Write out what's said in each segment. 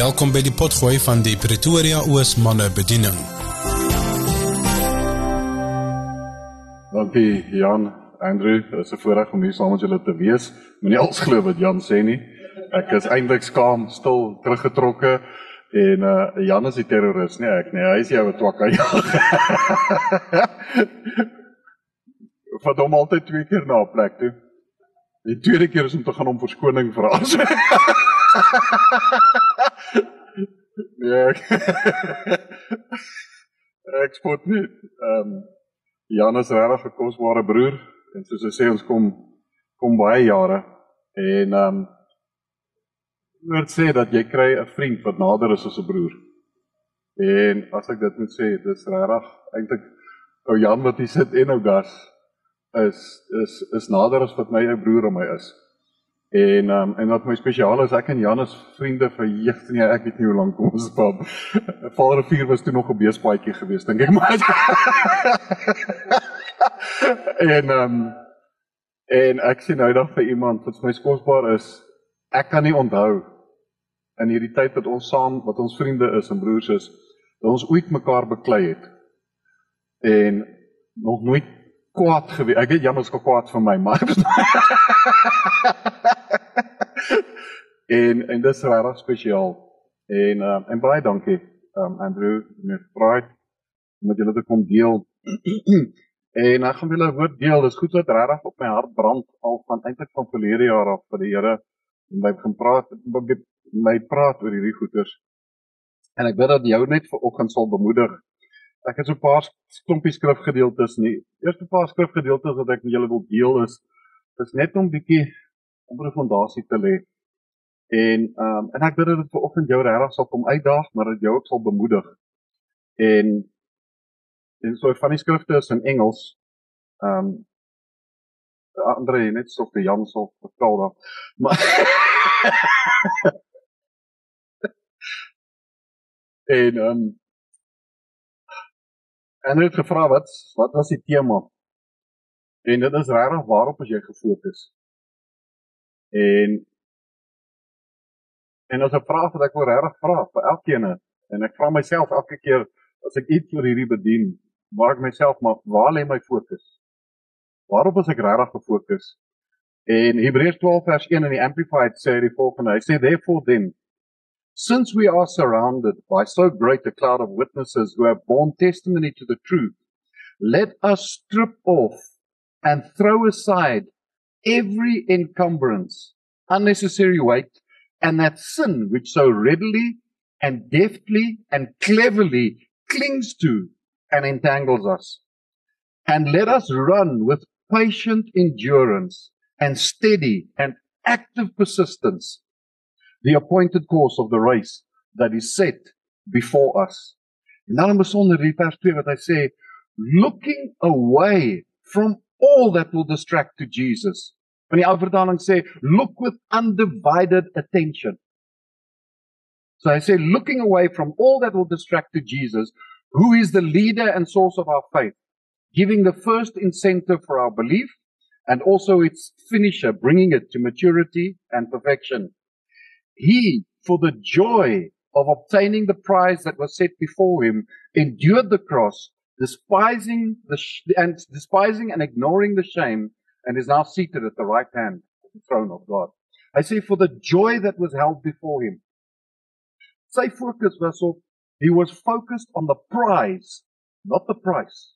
Welkom by die potgooi van die Pretoria Oos manne bediening. Dankie Jan, Andrew, dit is 'n voorreg om hier saam met julle te wees. Moenie als glo wat Jan sê nie. Ek is eintlik skaam, stil, teruggetrokke en uh Jan is die terroris, nie ek nie. Hy is jou twakka. Vat hom altyd twee keer na 'n plek toe. Die tweede keer is om te gaan om verskoning vra. ja. ek spot nie. Ehm um, Jan is regtig 'n kosbare broer en soos hy sê ons kom kom baie jare en ehm um, moet sê dat jy kry 'n vriend wat nader is as 'n broer. En as ek dit moet sê, dis regtig eintlik ou Jan wat hier sit en ou Gas is is is nader as wat my ou broer aan my is. En um, en wat my spesiaal is, ek en Jan is vriende vir jeug, nee, ek weet nie hoe lank ons pap. Vaalrivier was toe nog 'n beespaadjie geweest, dink ek maar. en um, en ek sien nou dan vir iemand wat my skosbaar is. Ek kan nie onthou in hierdie tyd wat ons saam, wat ons vriende is en broers is, dat ons ooit mekaar beklei het. En nog nooit kwaad gewees. Ek weet jammer as ek kwaad vir my, maar En en dis regtig spesiaal. En uh, en baie dankie um Andrew met pride om julle te kom deel. en ek gaan julle woord deel. Dis goed wat regtig op my hart brand al van eintlik van verlede jaar af vir die Here en my begin praat my praat oor hierdie goeters. En ek bid dat jou net vanoggend sal bemoedig Ek het so 'n paar klompie skrifgedeeltes nie. Eerste paar skrifgedeeltes wat ek met julle wil deel is is net om bietjie onder 'n fondasie te lê. En ehm um, en ek bid dat dit vir oggend jou regtig sal kom uitdaag, maar dat jou ook sal bemoedig. En en so van die skrifte is in Engels. Ehm um, Andre net so vir Jan sal vertel dan. Maar en ehm um, En hy het gevra wat wat was die tema? En dit is regtig waarop as jy gefokus. En en as 'n vraag wat ek wil regtig vra vir elkeen en ek vra myself elke keer as ek iets vir hierdie bedien, waar ek myself maar waar lê my fokus? Waarop is ek regtig gefokus? En Hebreërs 12 vers 1 in die Amplified sê die volgende. Hy sê therefore then Since we are surrounded by so great a cloud of witnesses who have borne testimony to the truth, let us strip off and throw aside every encumbrance, unnecessary weight, and that sin which so readily and deftly and cleverly clings to and entangles us. And let us run with patient endurance and steady and active persistence the appointed course of the race that is set before us. Besonder die vers 2 wat hy sê looking away from all that will distract to Jesus. Van die ou vertaling sê look with undivided attention. So hy sê looking away from all that will distract to Jesus, who is the leader and source of our faith, giving the first incentive for our belief and also its finisher, bringing it to maturity and perfection. He, for the joy of obtaining the prize that was set before him, endured the cross, despising the sh- and despising and ignoring the shame, and is now seated at the right hand of the throne of God. I say, for the joy that was held before him. Say focus was op, he was focused on the prize, not the price.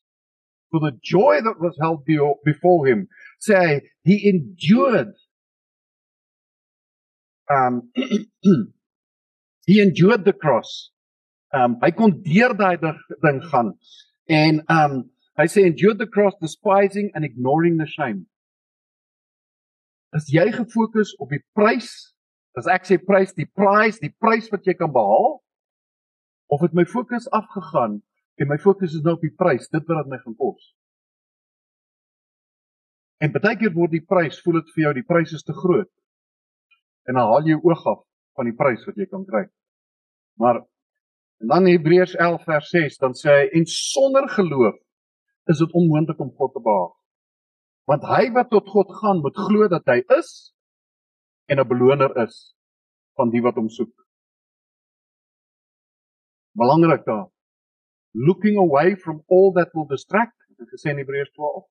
For the joy that was held before him, say, he endured um he endured the cross. Um hy kon deur daai ding gaan en um hy sê endured the cross despising and ignoring the shame. As jy gefokus op die prys, as ek sê prys, die prize, die prys wat jy kan behaal of het my fokus afgegaan en my fokus is nou op die prys, dit wat dit my gaan kos. En baie keer word die prys, voel dit vir jou die prys is te groot en dan haal jy oog af van die prys wat jy kan kry. Maar en dan Hebreërs 11 vers 6 dan sê hy en sonder geloof is dit onmoontlik om God te behaag. Want hy wat tot God gaan moet glo dat hy is en 'n beloner is van die wat hom soek. Belangrik daar. Looking away from all that will distract, het gesê in Hebreërs 12.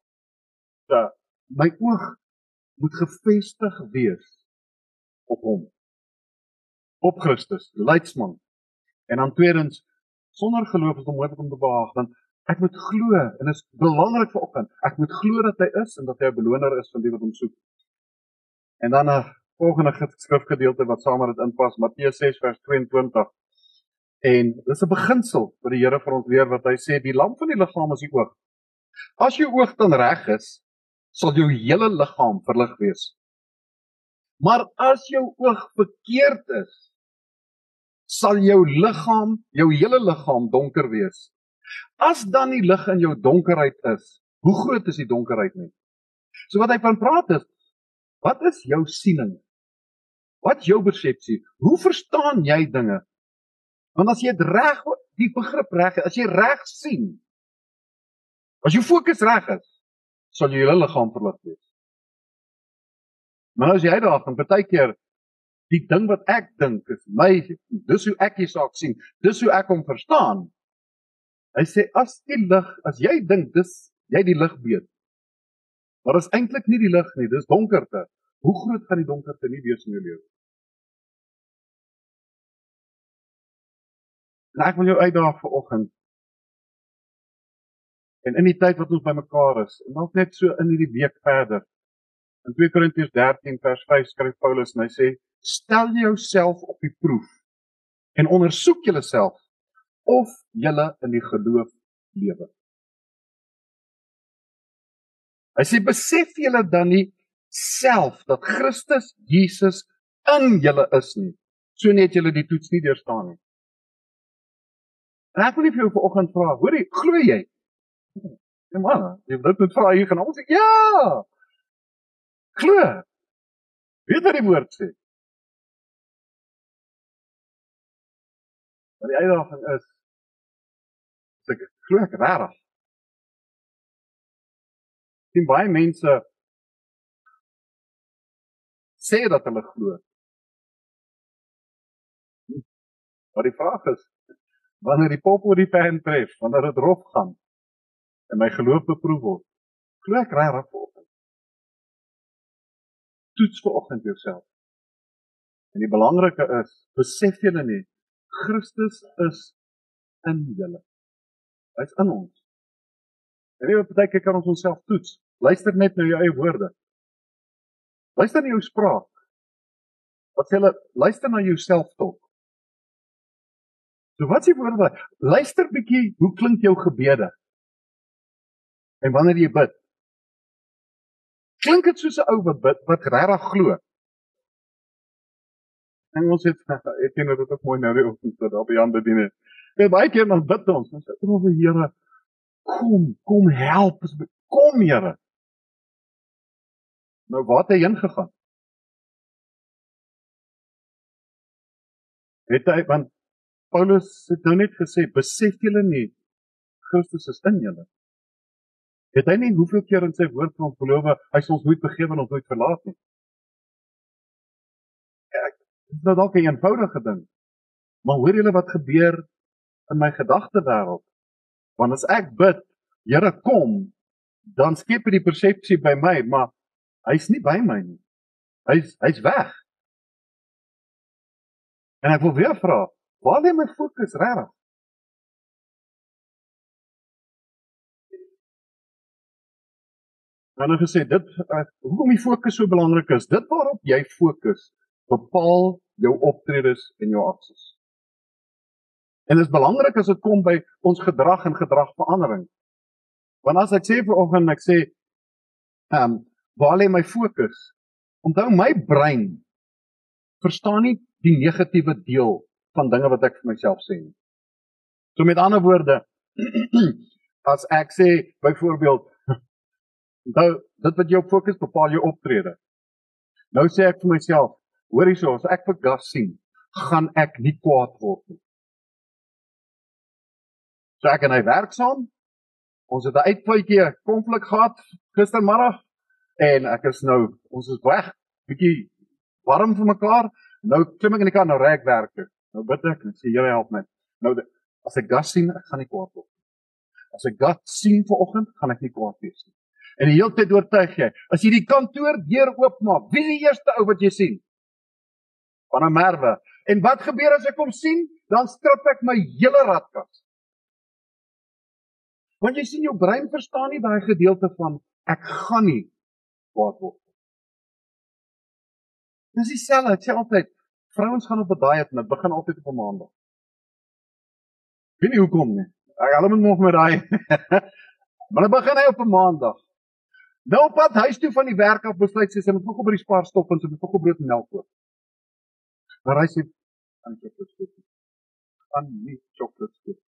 Dat my oog moet gefestig wees op hom. Op Christus, leidsman. En dan tweedens, sonder geloof is dit onmoontlik om te behaag, want ek moet glo en dit is belangrik vir oggend. Ek moet glo dat hy is en dat hy 'n beloner is van die wat hom soek. En dan 'n volgende skrifgedeelte wat saam met dit inpas, Matteus 6 vers 22. En dis 'n beginsel wat die Here vir ons leer wat hy sê die lamp van die liggaam is die oog. As jou oog dan reg is, sal jou hele liggaam verlig wees. Maar as jou oog verkeerd is, sal jou liggaam, jou hele liggaam donker wees. As dan die lig in jou donkerheid is, hoe groot is die donkerheid nie? So wat hy van praat is, wat is jou siening? Wat jou persepsie? Hoe verstaan jy dinge? Want as jy dit reg die begrip reg, as jy reg sien, as jou fokus reg is, sal jou hele liggaam verlig wees. Maar as jy daar van baie keer die ding wat ek dink is my dis hoe ek die saak sien, dis hoe ek hom verstaan. Hy sê as die lig, as jy dink dis jy die lig weet. Maar is eintlik nie die lig nie, dis donkerte. Hoe groot gaan die donkerte nie wees in jou lewe? En ek wil jou uitdaag vir oggend. En in die tyd wat ons bymekaar is, en dalk net so in hierdie week verder. In 2 Korintiërs 13 vers 5 skryf Paulus en hy sê: "Stel jouself op die proef en ondersoek jouself of jy in die geloof lewe." Hy sê: "Besef julle dan nie self dat Christus Jesus in julle is nie, so net julle die toets nie deurstaan nie." En ek wil nie vir jou vanoggend vra, hoor jy, glo jy? Ja man, jy moet net vra hier gaan ons sê ja. Glo. Weet wat die woord sê? Maar die uitdaging is ek glo ek regtig. Sien baie mense sê dat hulle glo. Maar die vraag is, wanneer die pop oor die pen tref, wanneer dit rof gaan en my geloof beproef word, glo ek regtig. Toets vir oggend jouself. En die belangrike is, besef julle nie Christus is in julle. Hy's in ons. En nie op baie keer kan ons onsself toets. Luister net na jou eie woorde. Luister na jou spraak. Wat sê hulle? Luister na jouself tog. So wat s'ie woorde? Luister bietjie, hoe klink jou gebede? En wanneer jy bid, klink dit soos 'n ou wat bid wat regtig glo. En ons het het jy nou dit ook mooi nou die oggend tot op die ander dinge. En baie keer dan bid ons, ons sê o, Here, kom, kom help ons, kom Here. Nou waar het hy heen gegaan? Het hy want Paulus het nou net gesê, besef julle nie Christus is in julle. Het hy nie hoeveel keer in sy woord van beloof hy sal ons nooit vergewe en ons nooit verlaat nie. Ek dis nou dalk 'n eenvoudige ding. Maar hoor julle wat gebeur in my gedagte wêreld? Want as ek bid, Here kom, dan skep dit die persepsie by my, maar hy's nie by my nie. Hy's hy's weg. En ek wil weer vra, Waar lê my fokus regtig? Nou nou gesê dit uh, hoekom die fokus so belangrik is. Dit waarop jy fokus bepaal jou optredes en jou aksies. En dit is belangrik as dit kom by ons gedrag en gedragverandering. Want as ek sê vanoggend ek sê ehm um, waar lê my fokus? Onthou my brein verstaan nie die negatiewe deel van dinge wat ek vir myself sê nie. So met ander woorde, as ek sê byvoorbeeld nou dit wat jou fokus bepaal jou optrede. Nou sê ek vir myself, hoor hierso, as ek vir gas sien, gaan ek nie kwaad word nie. So ek en hy werk saam. Ons het 'n uitpuitjie konflik gehad gistermiddag en ek is nou ons is weg bietjie warm vir mekaar. Nou klim ek in die kar nou reg werk toe. Nou bid ek en sê Here help my. Nou As ek gas sien, ek gaan nie kwaad word. As ek gas sien vanoggend, gaan ek nie kwaad wees nie. En die hele tyd oortuig jy, as jy die kantoor deur oopmaak, wie is die eerste ou wat jy sien? Van 'n merwe. En wat gebeur as ek hom sien? Dan strip ek my hele radkas. Want jy sien jou brein verstaan nie daai gedeelte van ek gaan nie kwaad word. Dis dieselfde, ek sê altyd, vrouens gaan op 'n diet en dit begin altyd op 'n maandag. Weet nie hoekom nie. Ek hulle moet nog met daai. maar dit begin hy op 'n maandag. Nou op pad huis toe van die werk af besluit sy sy moet nog op by die spaar stop en sy moet nog brood en melk koop. Maar hy sê aan chocolate koop. Aan nie chocolate koop.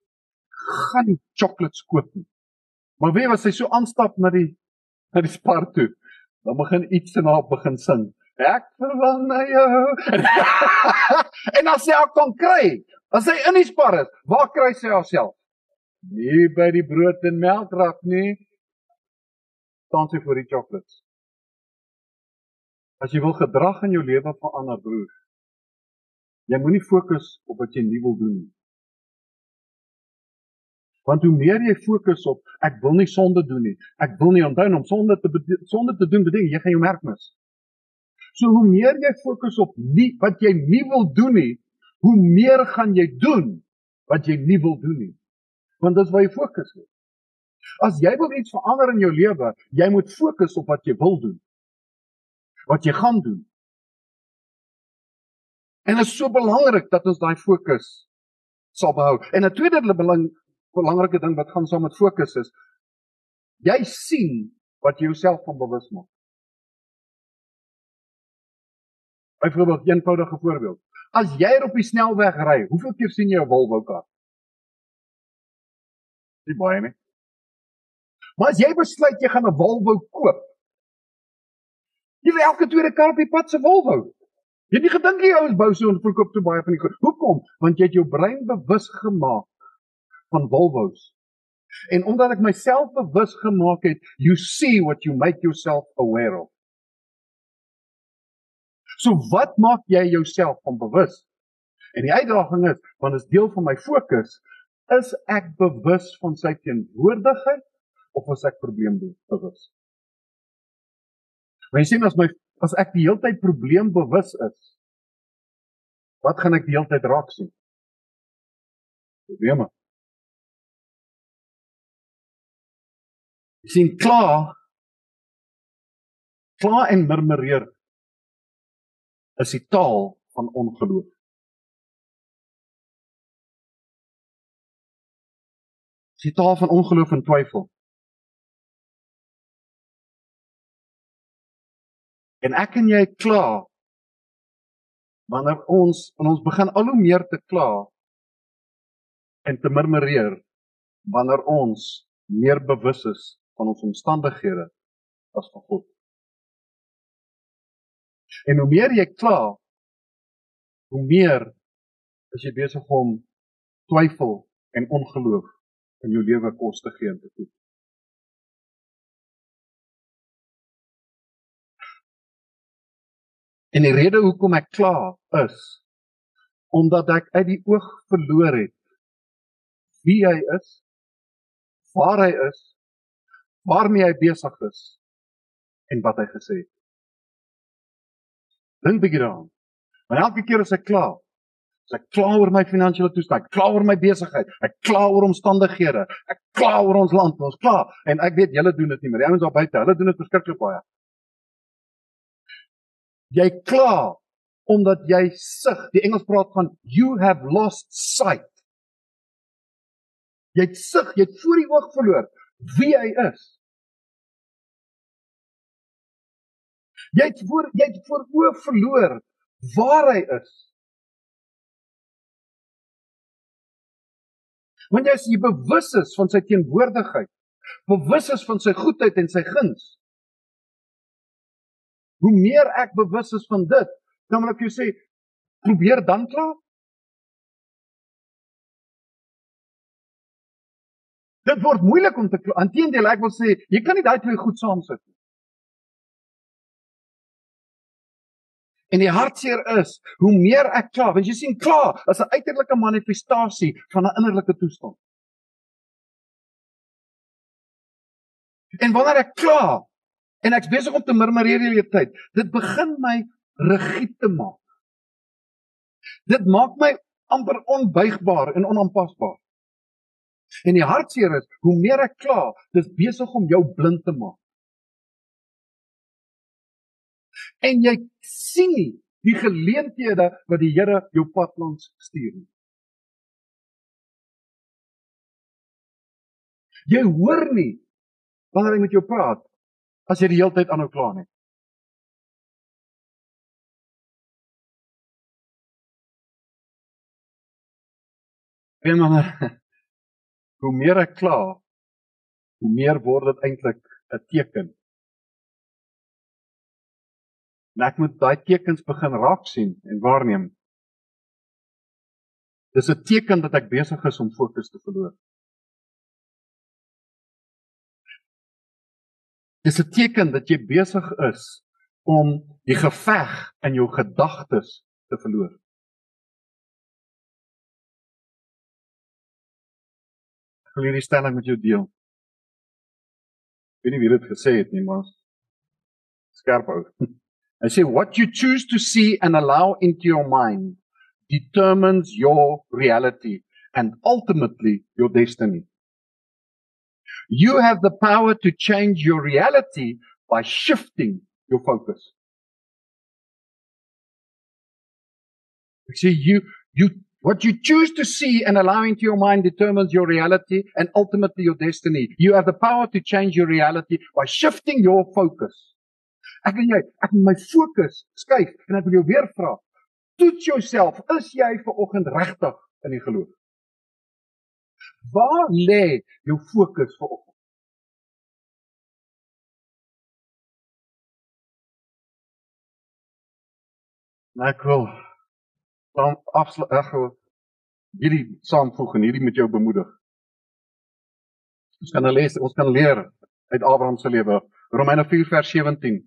Gaan nie chocolate koop nie. Maar weet wat sy so aanstap na die na die spaar toe. Dan begin iets in haar begin sing. Ek verlang na jou. en as sy haar kon kry, as sy in die spar is, waar kry sy haarself? Nie by die brood en melkrak nie. Sy voor die chocolates. As jy wil gedrag in jou lewe verander, broer, jy moenie fokus op wat jy nie wil doen nie. Want hoe meer jy fokus op ek wil nie sonde doen nie. Ek wil nie onthou om sonde te sonde te doen beding, jy gaan jou merk mis. So hoe meer jy fokus op nie wat jy nie wil doen nie, hoe meer gaan jy doen wat jy nie wil doen nie. Want dis waar jy fokus lê. As jy wil iets verander in jou lewe, jy moet fokus op wat jy wil doen. Wat jy gaan doen. En dit is so belangrik dat ons daai fokus sal behou. En 'n tweede belang belangrike ding wat gaan saam met fokus is jy sien wat jy jouself van bewus maak. Byvoorbeeld 'n eenvoudige voorbeeld. As jy op die snelweg ry, hoeveel keer sien jy 'n Volvo kar? Nie baie nie. Maar as jy besluit jy gaan 'n Volvo koop, jy wil elke tweede kar op die pad se Volvo. Jy het nie gedink jy ouens bou so en verkoop so baie van die koop. Hoekom? Want jy het jou brein bewus gemaak van Volvos. En omdat ek myself bewus gemaak het, you see what you make yourself aware of. So wat maak jy jouself van bewus? En die uitdaging is, want dit is deel van my fokus, is ek bewus van sy teenwoordigheid of is ek probleembewus? Wanneer sien as my as ek die hele tyd probleembewus is, wat gaan ek die hele tyd raak sien? Probleme. Jy sien klaar klaar en murmureer is die taal van ongeloof. Die taal van ongeloof en twyfel. En ek en jy kla wanneer ons en ons begin al hoe meer te kla en te murmureer wanneer ons meer bewus is van ons omstandighede as van God. En hoe meer jy kla, hoe meer is jy besig om twyfel en ongeloof in jou lewe kos te gee en te voed. En die rede hoekom ek kla is omdat ek uit die oog verloor het wie hy is, waar hy is, waarmee hy besig is en wat hy gesê het. Dink bietjie daaraan. Want elke keer as ek kla, as ek kla oor my finansiële toestand, kla oor my besigheid, ek kla oor omstandighede, ek kla oor ons land, ons kla en ek weet julle doen dit nie, maar die ouens daar buite, hulle doen dit verskriklik baie. Jy kla omdat jy sug. Die Engels praat van you have lost sight. Jy het sug, jy het voor die oog verloor wie hy is. Jy het voor jy het voor oë verloor waar hy is. As jy bewus is van sy teenwoordigheid, bewus is van sy goedheid en sy guns. Hoe meer ek bewus is van dit, dan wil ek jou sê, probeer dan klaar. Dit word moeilik om te aanteendeel ek wil sê, jy kan nie daai twee goed saam sit nie. En die hartseer is, hoe meer ek kla, want jy sien kla is 'n uiterlike manifestasie van 'n innerlike toestand. En wanneer ek kla en ek's besig om te murmureer die hele tyd, dit begin my rigied te maak. Dit maak my amper onbuigbaar en onaanpasbaar. En die hartseer is, hoe meer ek kla, dis besig om jou blind te maak. En jy sien nie die geleenthede wat die Here jou pad langs stuur nie. Jy hoor nie wanneer hy met jou praat as jy die hele tyd aanhou kla nie. En dan hoe meer ek kla, hoe meer word dit eintlik 'n teken. En ek moet daai tekens begin raak sien en waarneem. Dis 'n teken dat ek besig is om fokus te verloor. Dis 'n teken dat jy besig is om die geveg in jou gedagtes te verloor. wil hierdie stelling met jou deel. Ek weet nie wie dit gesê het nie, maar skerp hou. Hy sê what you choose to see and allow into your mind determines your reality and ultimately your destiny. You have the power to change your reality by shifting your focus. Ek sê you you What you choose to see and allow into your mind determines your reality and ultimately your destiny. You have the power to change your reality by shifting your focus. Ek wil jy, ek wil my fokus skuif en ek wil jou weer vra. Toets jouself, is jy ver oggend regtig in die geloof? Waar lê jou fokus ver oggend? Nou cool dan afsluit ag hierdie saamvoeg en hierdie met jou bemoedig. Ons kan lees, ons kan leer uit Abraham se lewe. Romeine 4 vers 17.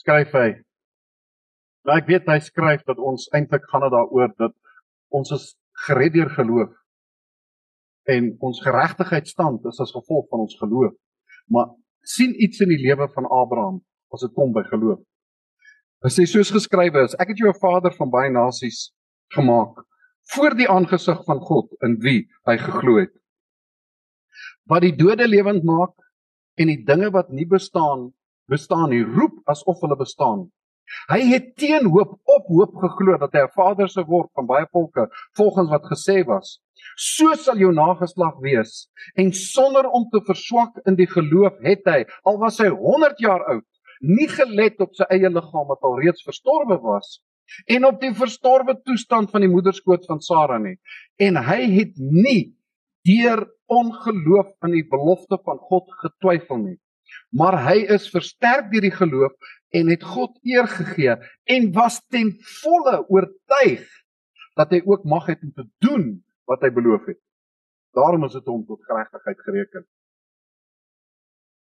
Skryf hy. Nou ek weet hy skryf dat ons eintlik gaan dit daaroor dat ons is gered deur geloof en ons geregtigheidstand is as gevolg van ons geloof. Maar sien iets in die lewe van Abraham as dit kom by geloof. Hy sê soos geskrywe is, ek het jou 'n vader van baie nasies gemaak voor die aangesig van God in wie hy geglo het. Wat die dode lewend maak en die dinge wat nie bestaan bestaan nie, roep asof hulle bestaan. Hy het teen hoop op hoop geglo dat hy 'n vader sou word van baie volke, volgens wat gesê was. So sal jou nageslag wees en sonder om te verswak in die geloof het hy, al was hy 100 jaar oud, nie gelet op sy eie liggaam wat al reeds verstorwe was en op die verstorwe toestand van die moederskoot van Sara nie en hy het nie deur ongeloof aan die belofte van God getwyfel nie maar hy is versterk deur die geloof en het God eer gegee en was ten volle oortuig dat hy ook mag het om te doen wat hy beloof het daarom is dit hom tot geregtigheid gereken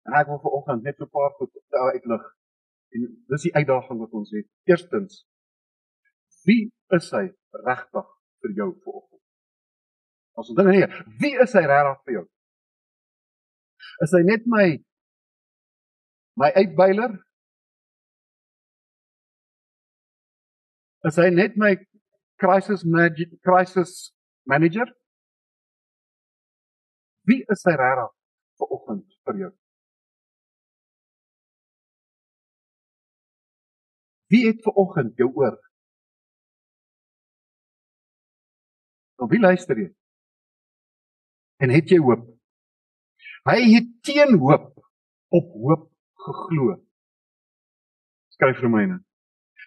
En ek wil vanoggend net 'n paar goed uitlig. En dis die uitdaging wat ons het. Eerstens, wie is hy regtig vir jou vanoggend? As ons dink nee, wie is hy regtig vir jou? Is hy net my my uitbeiler? Is hy net my crisis manager crisis manager? Wie is hy regtig vanoggend vir jou? Wie het ver oggend jou oor? Nou wie luister jy? En het jy hoop? Hy het teen hoop op hoop geglo. Skryf Romeine.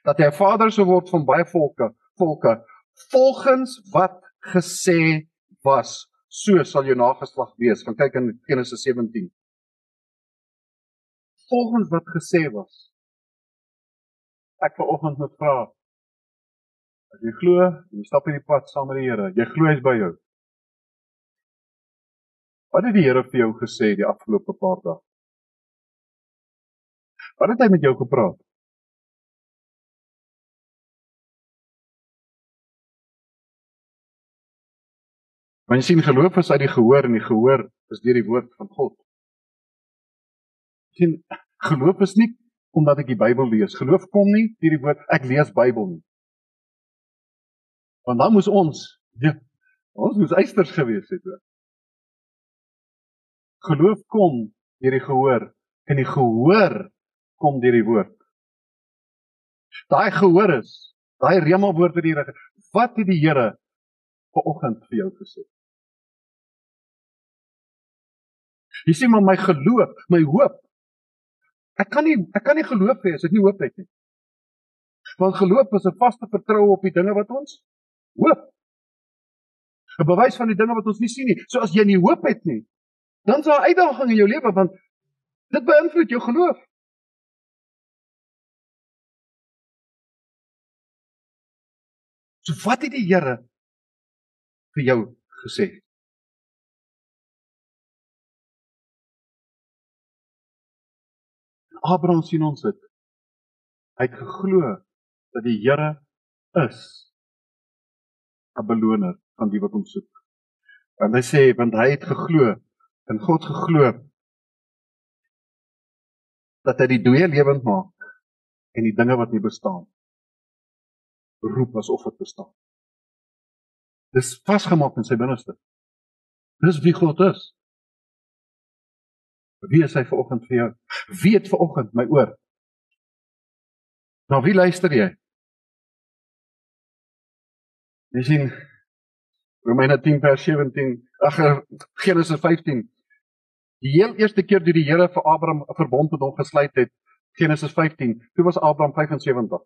Dat hy 'n vader sou word van baie volke, volke volgens wat gesê was, so sal jou nageslag wees. Gaan kyk in Genesis 17. Volgens wat gesê was ek ver oggend moet vra. As jy glo, jy stap in die pad saam met die Here. Jy glo hy's by jou. Wat het die Here vir jou gesê die afgelope paar dae? Wat het hy met jou gepraat? Want jy sien geloof is uit die gehoor en die gehoor is deur die woord van God. Jy sien geloof is nie omdat ek die Bybel lees. Geloof kom nie deur die woord ek lees Bybel nie. Want dan moes ons ja, ons moes eisters gewees het hoor. Geloof kom deur die gehoor en die gehoor kom deur die woord. Daai gehoor is, daai rema woord wat die Here wat het die Here vanoggend vir jou gesê? Jy sien maar my geloof, my hoop. Ek kan nie ek kan nie geloof hê as ek nie hoop het nie. Want geloof is 'n vaste vertroue op die dinge wat ons hoop. 'n Bewys van die dinge wat ons nie sien nie. So as jy nie hoop het nie, dan daar 'n uitdaging in jou lewe want dit beïnvloed jou geloof. So wat het die Here vir jou gesê? Abraham sien ons dit. Hy het geglo dat die Here is 'n beloner van die wat hom soek. Want hy sê want hy het geglo in God geglo dat hy die dooie lewend maak en die dinge wat nie bestaan roep asof dit bestaan. Dis vasgemaak in sy binneste. Dis wie God is. Wie is hy vanoggend vir jou? Wie het vanoggend my oor? Na wie luister jy? Jy sien Romeine 10 vers 17, ag Genesis 15. Die heel eerste keer toe die Here vir Abraham 'n verbond met hom gesluit het, Genesis 15, toe was Abraham 75.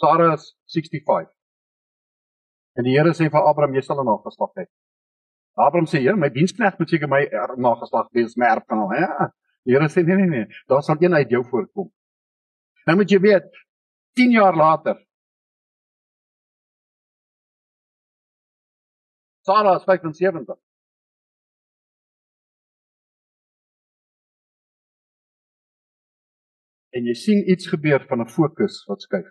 Sara is 65. En die Here sê vir Abraham jy sal 'n nageslag hê. Abraham sê, "Ja, my diensknegt moet seker my nageslag wees, my erfgenaam." Ja. Die Here sê, "Nee, nee, nee, daar sal een uit jou voorkom." Nou moet jy weet, 10 jaar later Sara is 75. En jy sien iets gebeur van 'n fokus wat skuif.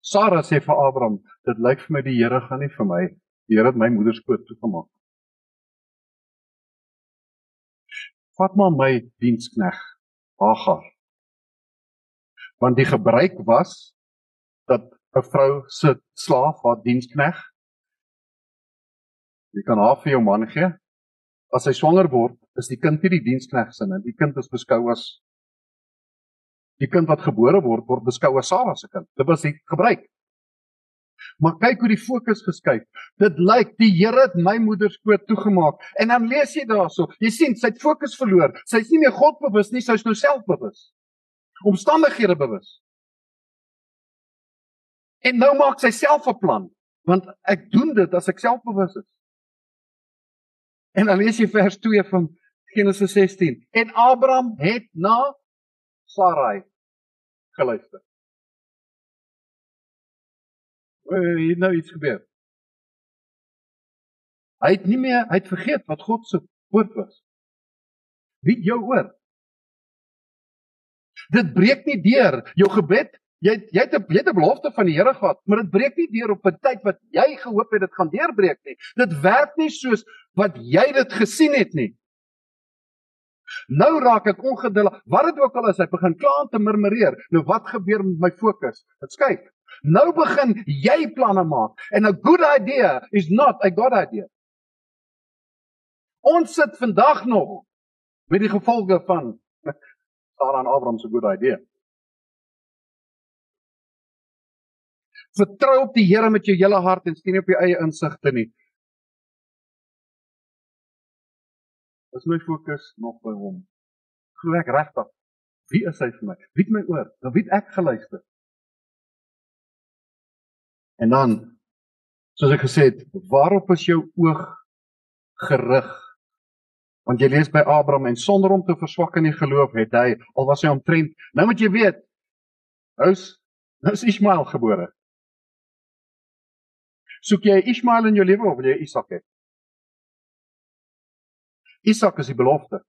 Sara sê vir Abraham, dit lyk vir my die Here gaan nie vir my. Die Here het my moeder skoot toegemaak. Vat maar my dienskneg Hagar. Want die gebruik was dat 'n vrou se slaaf haar dienskneg jy kan haar vir jou man gee. As sy swanger word, is die kind nie die dienskneg se nie. Die kind is beskou as die kind wat gebore word word beskou as Sara se kind. Dit was die gebruik. Maar kyk hoe die fokus geskuif. Dit lyk die Here het my moeder skoot toegemaak. En dan lees jy daarso, jy sien sy het fokus verloor. Sy's nie meer God bewus nie, sy's nou selfbewus. Omstandighede bewus. En nou maak sy self 'n plan, want ek doen dit as ek selfbewus is. En dan lees jy vers 2 van Genesis 16. En Abraham het na Sarai geluister. Hoe het nou iets gebeur? Hy het nie meer, hy het vergeet wat God se woord was. Wie jou oor? Dit breek nie deur jou gebed. Jy het jy het 'n belofte van die Here gehad, maar dit breek nie deur op 'n tyd wat jy gehoop het dit gaan deurbreek nie. Dit werk nie soos wat jy dit gesien het nie. Nou raak ek ongeduldig. Wat dit ook al is, hy begin klaar te murmureer. Nou wat gebeur met my fokus? Dit skuif. Nou begin jy planne maak. And a good idea is not a good idea. Ons sit vandag nog met die gevolge van Sara en Abraham se good idea. Vertrou op die Here met jou hele hart en steun op jou eie insigte nie. is my fokus nog by hom. Glo ek regtig? Wie is hy vir my? Wie het my oor? Na wie het ek geluister? En dan soos ek gesê het, waarop is jou oog gerig? Want jy lees by Abraham en sonder om te verswak in die geloof het hy al was hy omtrent nou moet jy weet hous nou is Ismael gebore. Soek jy Ismael in jou lewe of wil jy Isak hê? Isak is die belofte.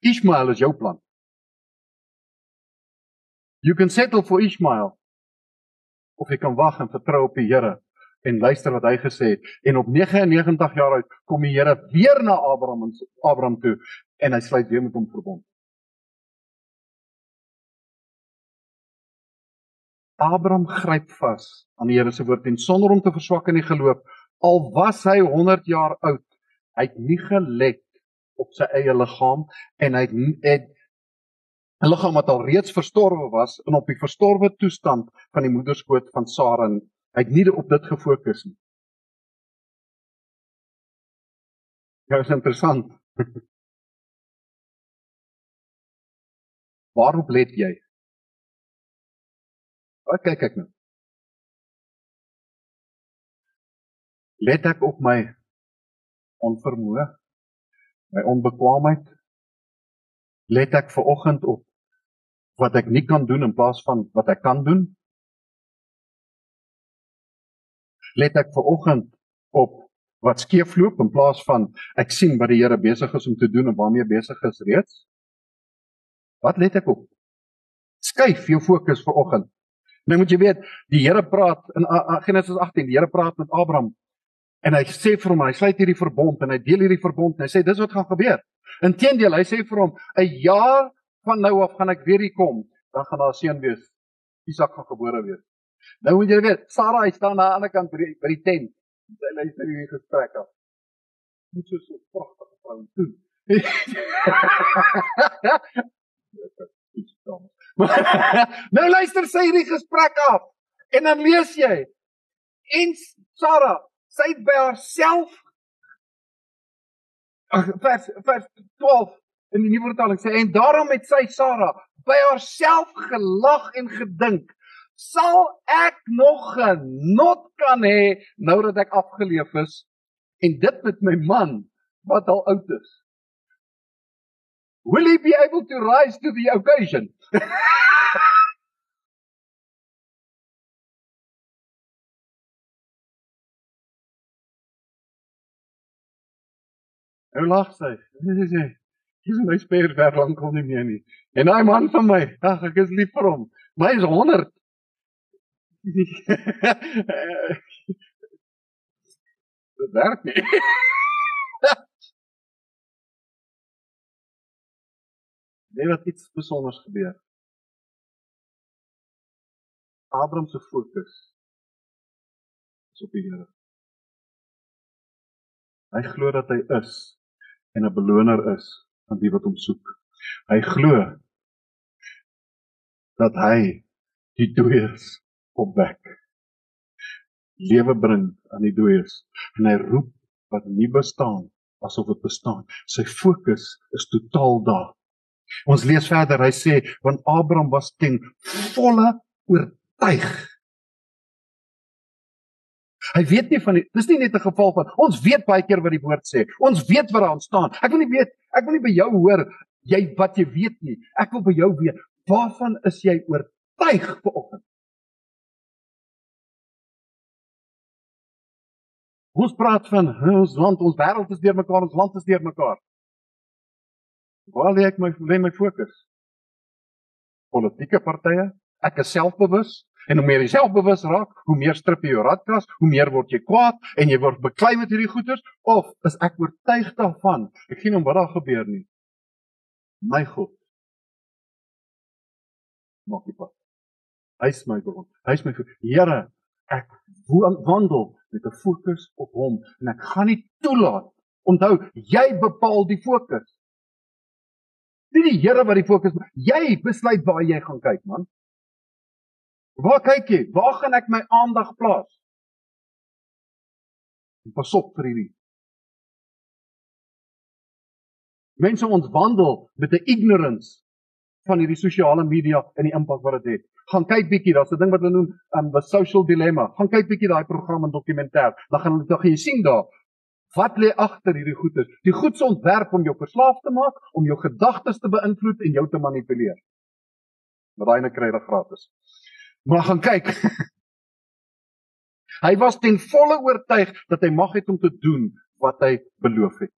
Ismael is jou plan. You can settle for Ismael of jy kan wag en vertrou op die Here En luister wat hy gesê het. En op 99 jaar oud kom die Here weer na Abraham en Abraham toe en hy sluit weer met hom verbond. Abraham gryp vas aan die Here se woord en sonder om te verswak in die geloof, al was hy 100 jaar oud, hy het nie gelet op sy eie liggaam en hy het 'n liggaam wat al reeds verstorwe was en op die verstorwe toestand van die moederskoot van Sara hy het nie op dit gefokus nie. Ja, is interessant. Waarop let jy? Wat kyk ek nou? Let ek op my onvermoë, my onbekwaamheid? Let ek ver oggend op wat ek nie kan doen in plaas van wat ek kan doen? Let ek ver oggend op wat skeefloop in plaas van ek sien wat die Here besig is om te doen en waarmee besig is reeds? Wat let ek op? Skuif jou fokus ver oggend Nou moet jy weet, die Here praat in Genesis 18, die Here praat met Abraham en hy sê vir hom, hy sluit hierdie verbond en hy deel hierdie verbond en hy sê dis wat gaan gebeur. Inteendeel, hy sê vir hom, 'n jaar van nou af gaan ek weer hier kom, dan gaan daar seun wees. Isak gaan gebore wees. Nou moet jy weet, Sara hy staan aan die ander kant by die, by die tent. Sy luister hierdie gesprek af. Is so 'n pragtige vrou toe. nou luister sy hierdie gesprek af en dan lees jy en Sara sy het by haarself vers vers 12 in die nuwe vertaling sê en daarom het sy Sara by haarself gelag en gedink sal ek nog genot kan hê nou dat ek afgeleef is en dit met my man wat al oud is Will he be able to rise to the occasion? Hoe lag sy? Sy sê, "Dis my speer ver lank al nie meer nie." En daai man van my, ag ek is lief vir hom. My is 100. Dit werk nie. Net wat iets besonders gebeur. Abraham se fokus is op die Here. Hy glo dat hy is en 'n beloner is aan die wat hom soek. Hy glo dat hy die dooies opwek. Lewe bring aan die dooies en hy roep wat nie bestaan asof dit bestaan. Sy fokus is totaal daar. Ons lees verder, hy sê want Abraham was ten volle oortuig. Hy weet nie van die dis nie net 'n geval van ons weet baie keer wat die woord sê. Ons weet wat daar staan. Ek wil nie weet, ek wil nie by jou hoor jy wat jy weet nie. Ek wil by jou weet waarvan is jy oortuig vanoggend? Ons praat van ons land, ons wêreld is deurmekaar, ons land is deurmekaar. Waar lê ek my lê my fokus? Politieke partye. Ek is selfbewus en hoe meer jy selfbewus raak, hoe meer strip jy jou radkas, hoe meer word jy kwaad en jy word beklei met hierdie goeters of is ek oortuig daarvan? Ek sien hom wat daar gebeur nie. My God. Maak dit pas. Hy is my God. Hy is my Here. Ek wandel met 'n fokus op hom en ek gaan nie toelaat. Onthou, jy bepaal die fokus. Nie die Here wat die fokus, jy besluit waar jy gaan kyk, man. Waar kyk jy? Waar gaan ek my aandag plaas? Pas op vir hierdie. Mense ons wandel met 'n ignorance van hierdie sosiale media en die impak wat dit het. Gaan kyk bietjie, daar's 'n ding wat hulle noem um, social dilemma. Gaan kyk bietjie daai program en dokumentêr. Dan gaan dan gaan jy sien daar Wat lê agter hierdie goedes? Die goed se ontwerp om jou verslaaf te maak, om jou gedagtes te beïnvloed en jou te manipuleer. Maar daai net kry jy gratis. Maar gaan kyk. hy was ten volle oortuig dat hy mag het om te doen wat hy beloof het.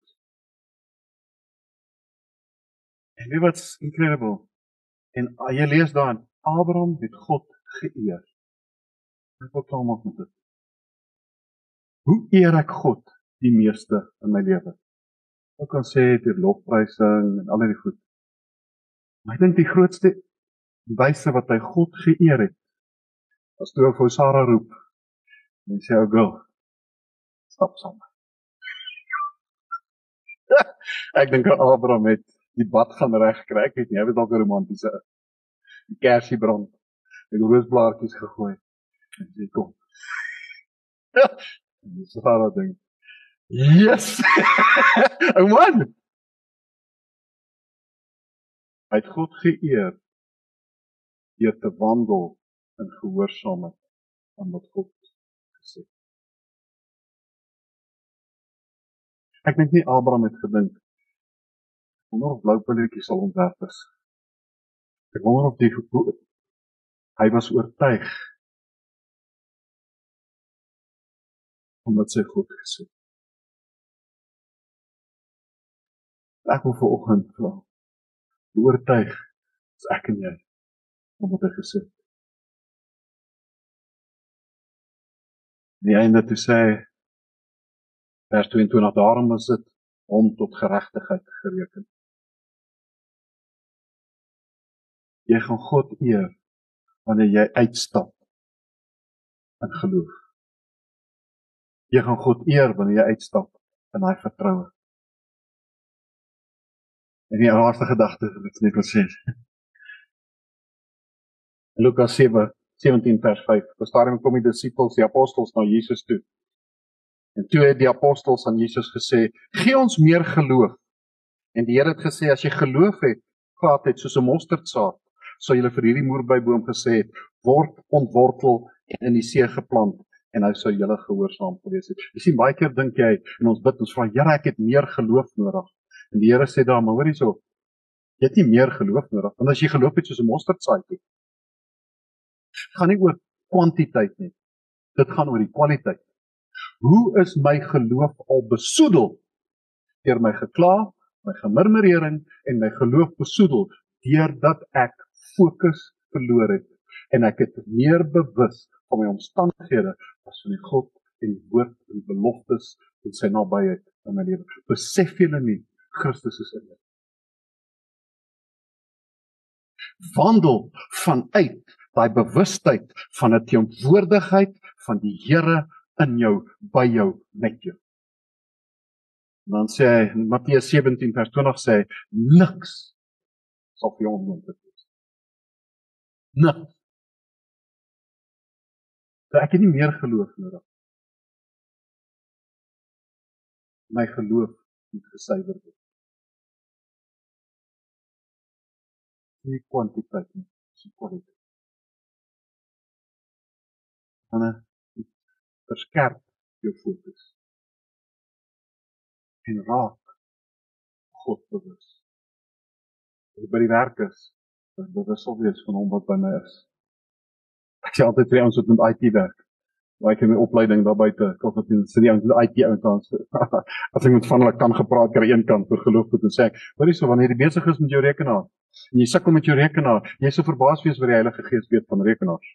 En weet wat's incredible? En uh, jy lees dan Abraham het God geëer. Ek wil klaar maak met dit. Hoe eer ek God die meeste in my lewe? Ek kan sê deur lofprysing en al die goed. Maar ek dink die grootste wyse wat hy God geëer het, as toe vir Sara roep en sê, "O girl, stap saam." ek dink Abraham het die bad gaan reg kry, ek weet nie, hy het dalk 'n romantiese kersie brand en roosblaartjies gegooi. En sê, "Kom." En Sara dink, "Yes!" Ou man. Hy het God geëer deur te wandel in gehoorsaamheid aan wat God gesê het. Ek dink nie Abraham het gedink wonder of blou pilletjies sal ontwerp is. Ek wonder of die hy was oortuig omdat sy God gesê het. Ek wil vir oggend vra. Oortuig is ek en jy omdat hy gesê het. Die einde toe sê vers 22 daarom is dit om tot geregtigheid gereken. Jy gaan God eer wanneer jy uitstap in geloof. Jy gaan God eer wanneer jy uitstap in daai vertroue. En die laaste gedagte wat ek net wil sê. Lukas 7 17 vers 5. Daar staan kom die disippels, die apostels na Jesus toe. En toe het die apostels aan Jesus gesê: "Gee ons meer geloof." En die Here het gesê: "As jy geloof het, gehad het soos 'n mosterdsaad, sou jy vir hierdie moerbeiboom gesê het: word ontwortel en in die see geplant." en hy sou julle gehoorsaam gewees het. Jy sien baie keer dink jy en ons bid ons vra Here ek het meer geloof nodig. En die Here sê daar maar hoor hierso. Jy het nie meer geloof nodig want as jy geloof het soos 'n mosterdsaadjie. Gaan nie oor kwantiteit nie. Dit gaan oor die kwaliteit. Hoe is my geloof al besoedel deur my gekla, my gemurmurering en my geloof besoedel deurdat ek fokus verloor het en ek het meer bewus van my omstandighede as van die God en die woord en die beloftes en sy nabyheid in my lewe. Besef julle nie Christus is in jou. Wandel vanuit daai bewustheid van 'n teenwoordigheid van die Here in jou, by jou, met jou. En dan sê hy in Matteus 17 vers 20 sê hy niks sal vir jou onmoontlik wees. Niks. So ek het nie meer geloof nodig. My geloof moet gesuiwer word. Nie kwantiteit nie, dis kwaliteit. Anna verskerp jou fokus. En raak God bewus. As jy by die werk is, dan bewus sal wees van hom wat my is. Ek sê altyd vir ons wat met IT werk. Waar ek in my opleiding daar buite, kom wat in sit die ouens met IT ouens. As ek met van hulle kan gepraat kry een kant vir geloof moet sê, hoor hierso wanneer jy besig is met jou rekenaar en jy sukkel met jou rekenaar, jy sou verbaas wees wat die Heilige Gees weet van rekenaars.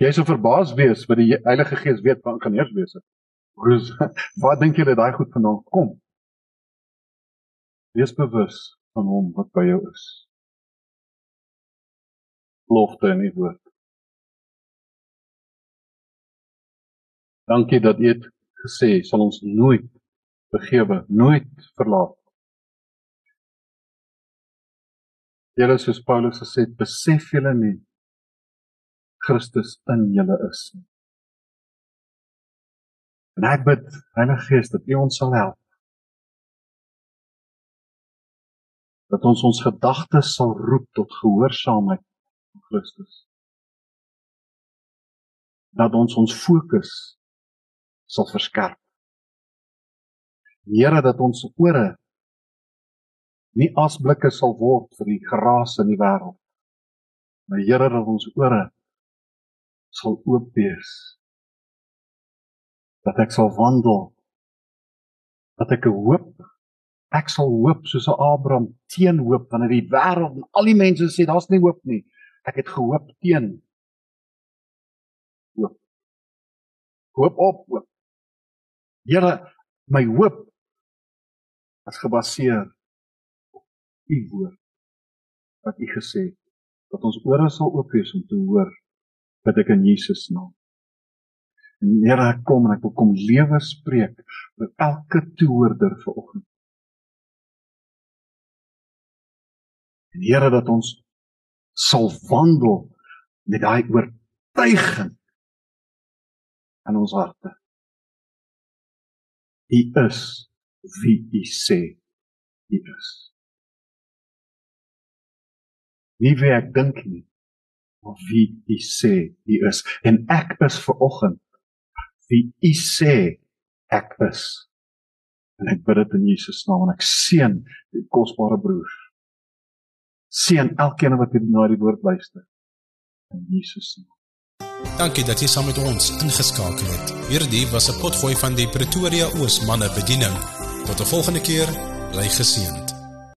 Jy sou verbaas wees wat die Heilige Gees weet van ingenieurswese. Hoe wat dink julle daai goed vanaand kom? Wees bewus van hom wat by jou is belofte in u woord. Dankie dat u het gesê sal ons nooit begewe, nooit verlaat. Here soos Paulus gesê het, besef julle nie Christus in julle is. En ek bid, Heilige Gees, dat U ons sal help. Dat ons ons gedagtes sal roep tot gehoorsaamheid van Christus. Dat ons ons fokus sal verskerp. Here dat ons ore nie asblikke sal word vir die geraas in die wêreld. Maar Here dat ons ore sal oop wees. Dat ek sal wandel. Dat ek 'n hoop ek sal hoop soos 'n Abraham teen hoop wanneer die wêreld en al die mense sê daar's nie hoop nie. Ek het gehoop teen hoop. Hoop op hoop. Here, my hoop is gebaseer op u woord wat u gesê het dat ons ore sal oop wees om te hoor wat ek in Jesus naam. En Here, ek kom en ek wil kom lewe spreek vir elke toehoorder vanoggend. En Here dat ons sal wandel met daai oortuiging in ons harte. U is wie u sê u is. Nie wie ek dink nie, wie u sê u is en ek is ver oggend wie u sê ek is. En ek bid dit in Jesus naam en ek seën die kosbare broers. Seën elkeen wat hier na die woord luister. In Jesus naam. Dankie dat jy saam met ons ingeskakel het. Hierdie was 'n potgooi van die Pretoria Oos manne bediening. Tot 'n volgende keer, bly geseënd.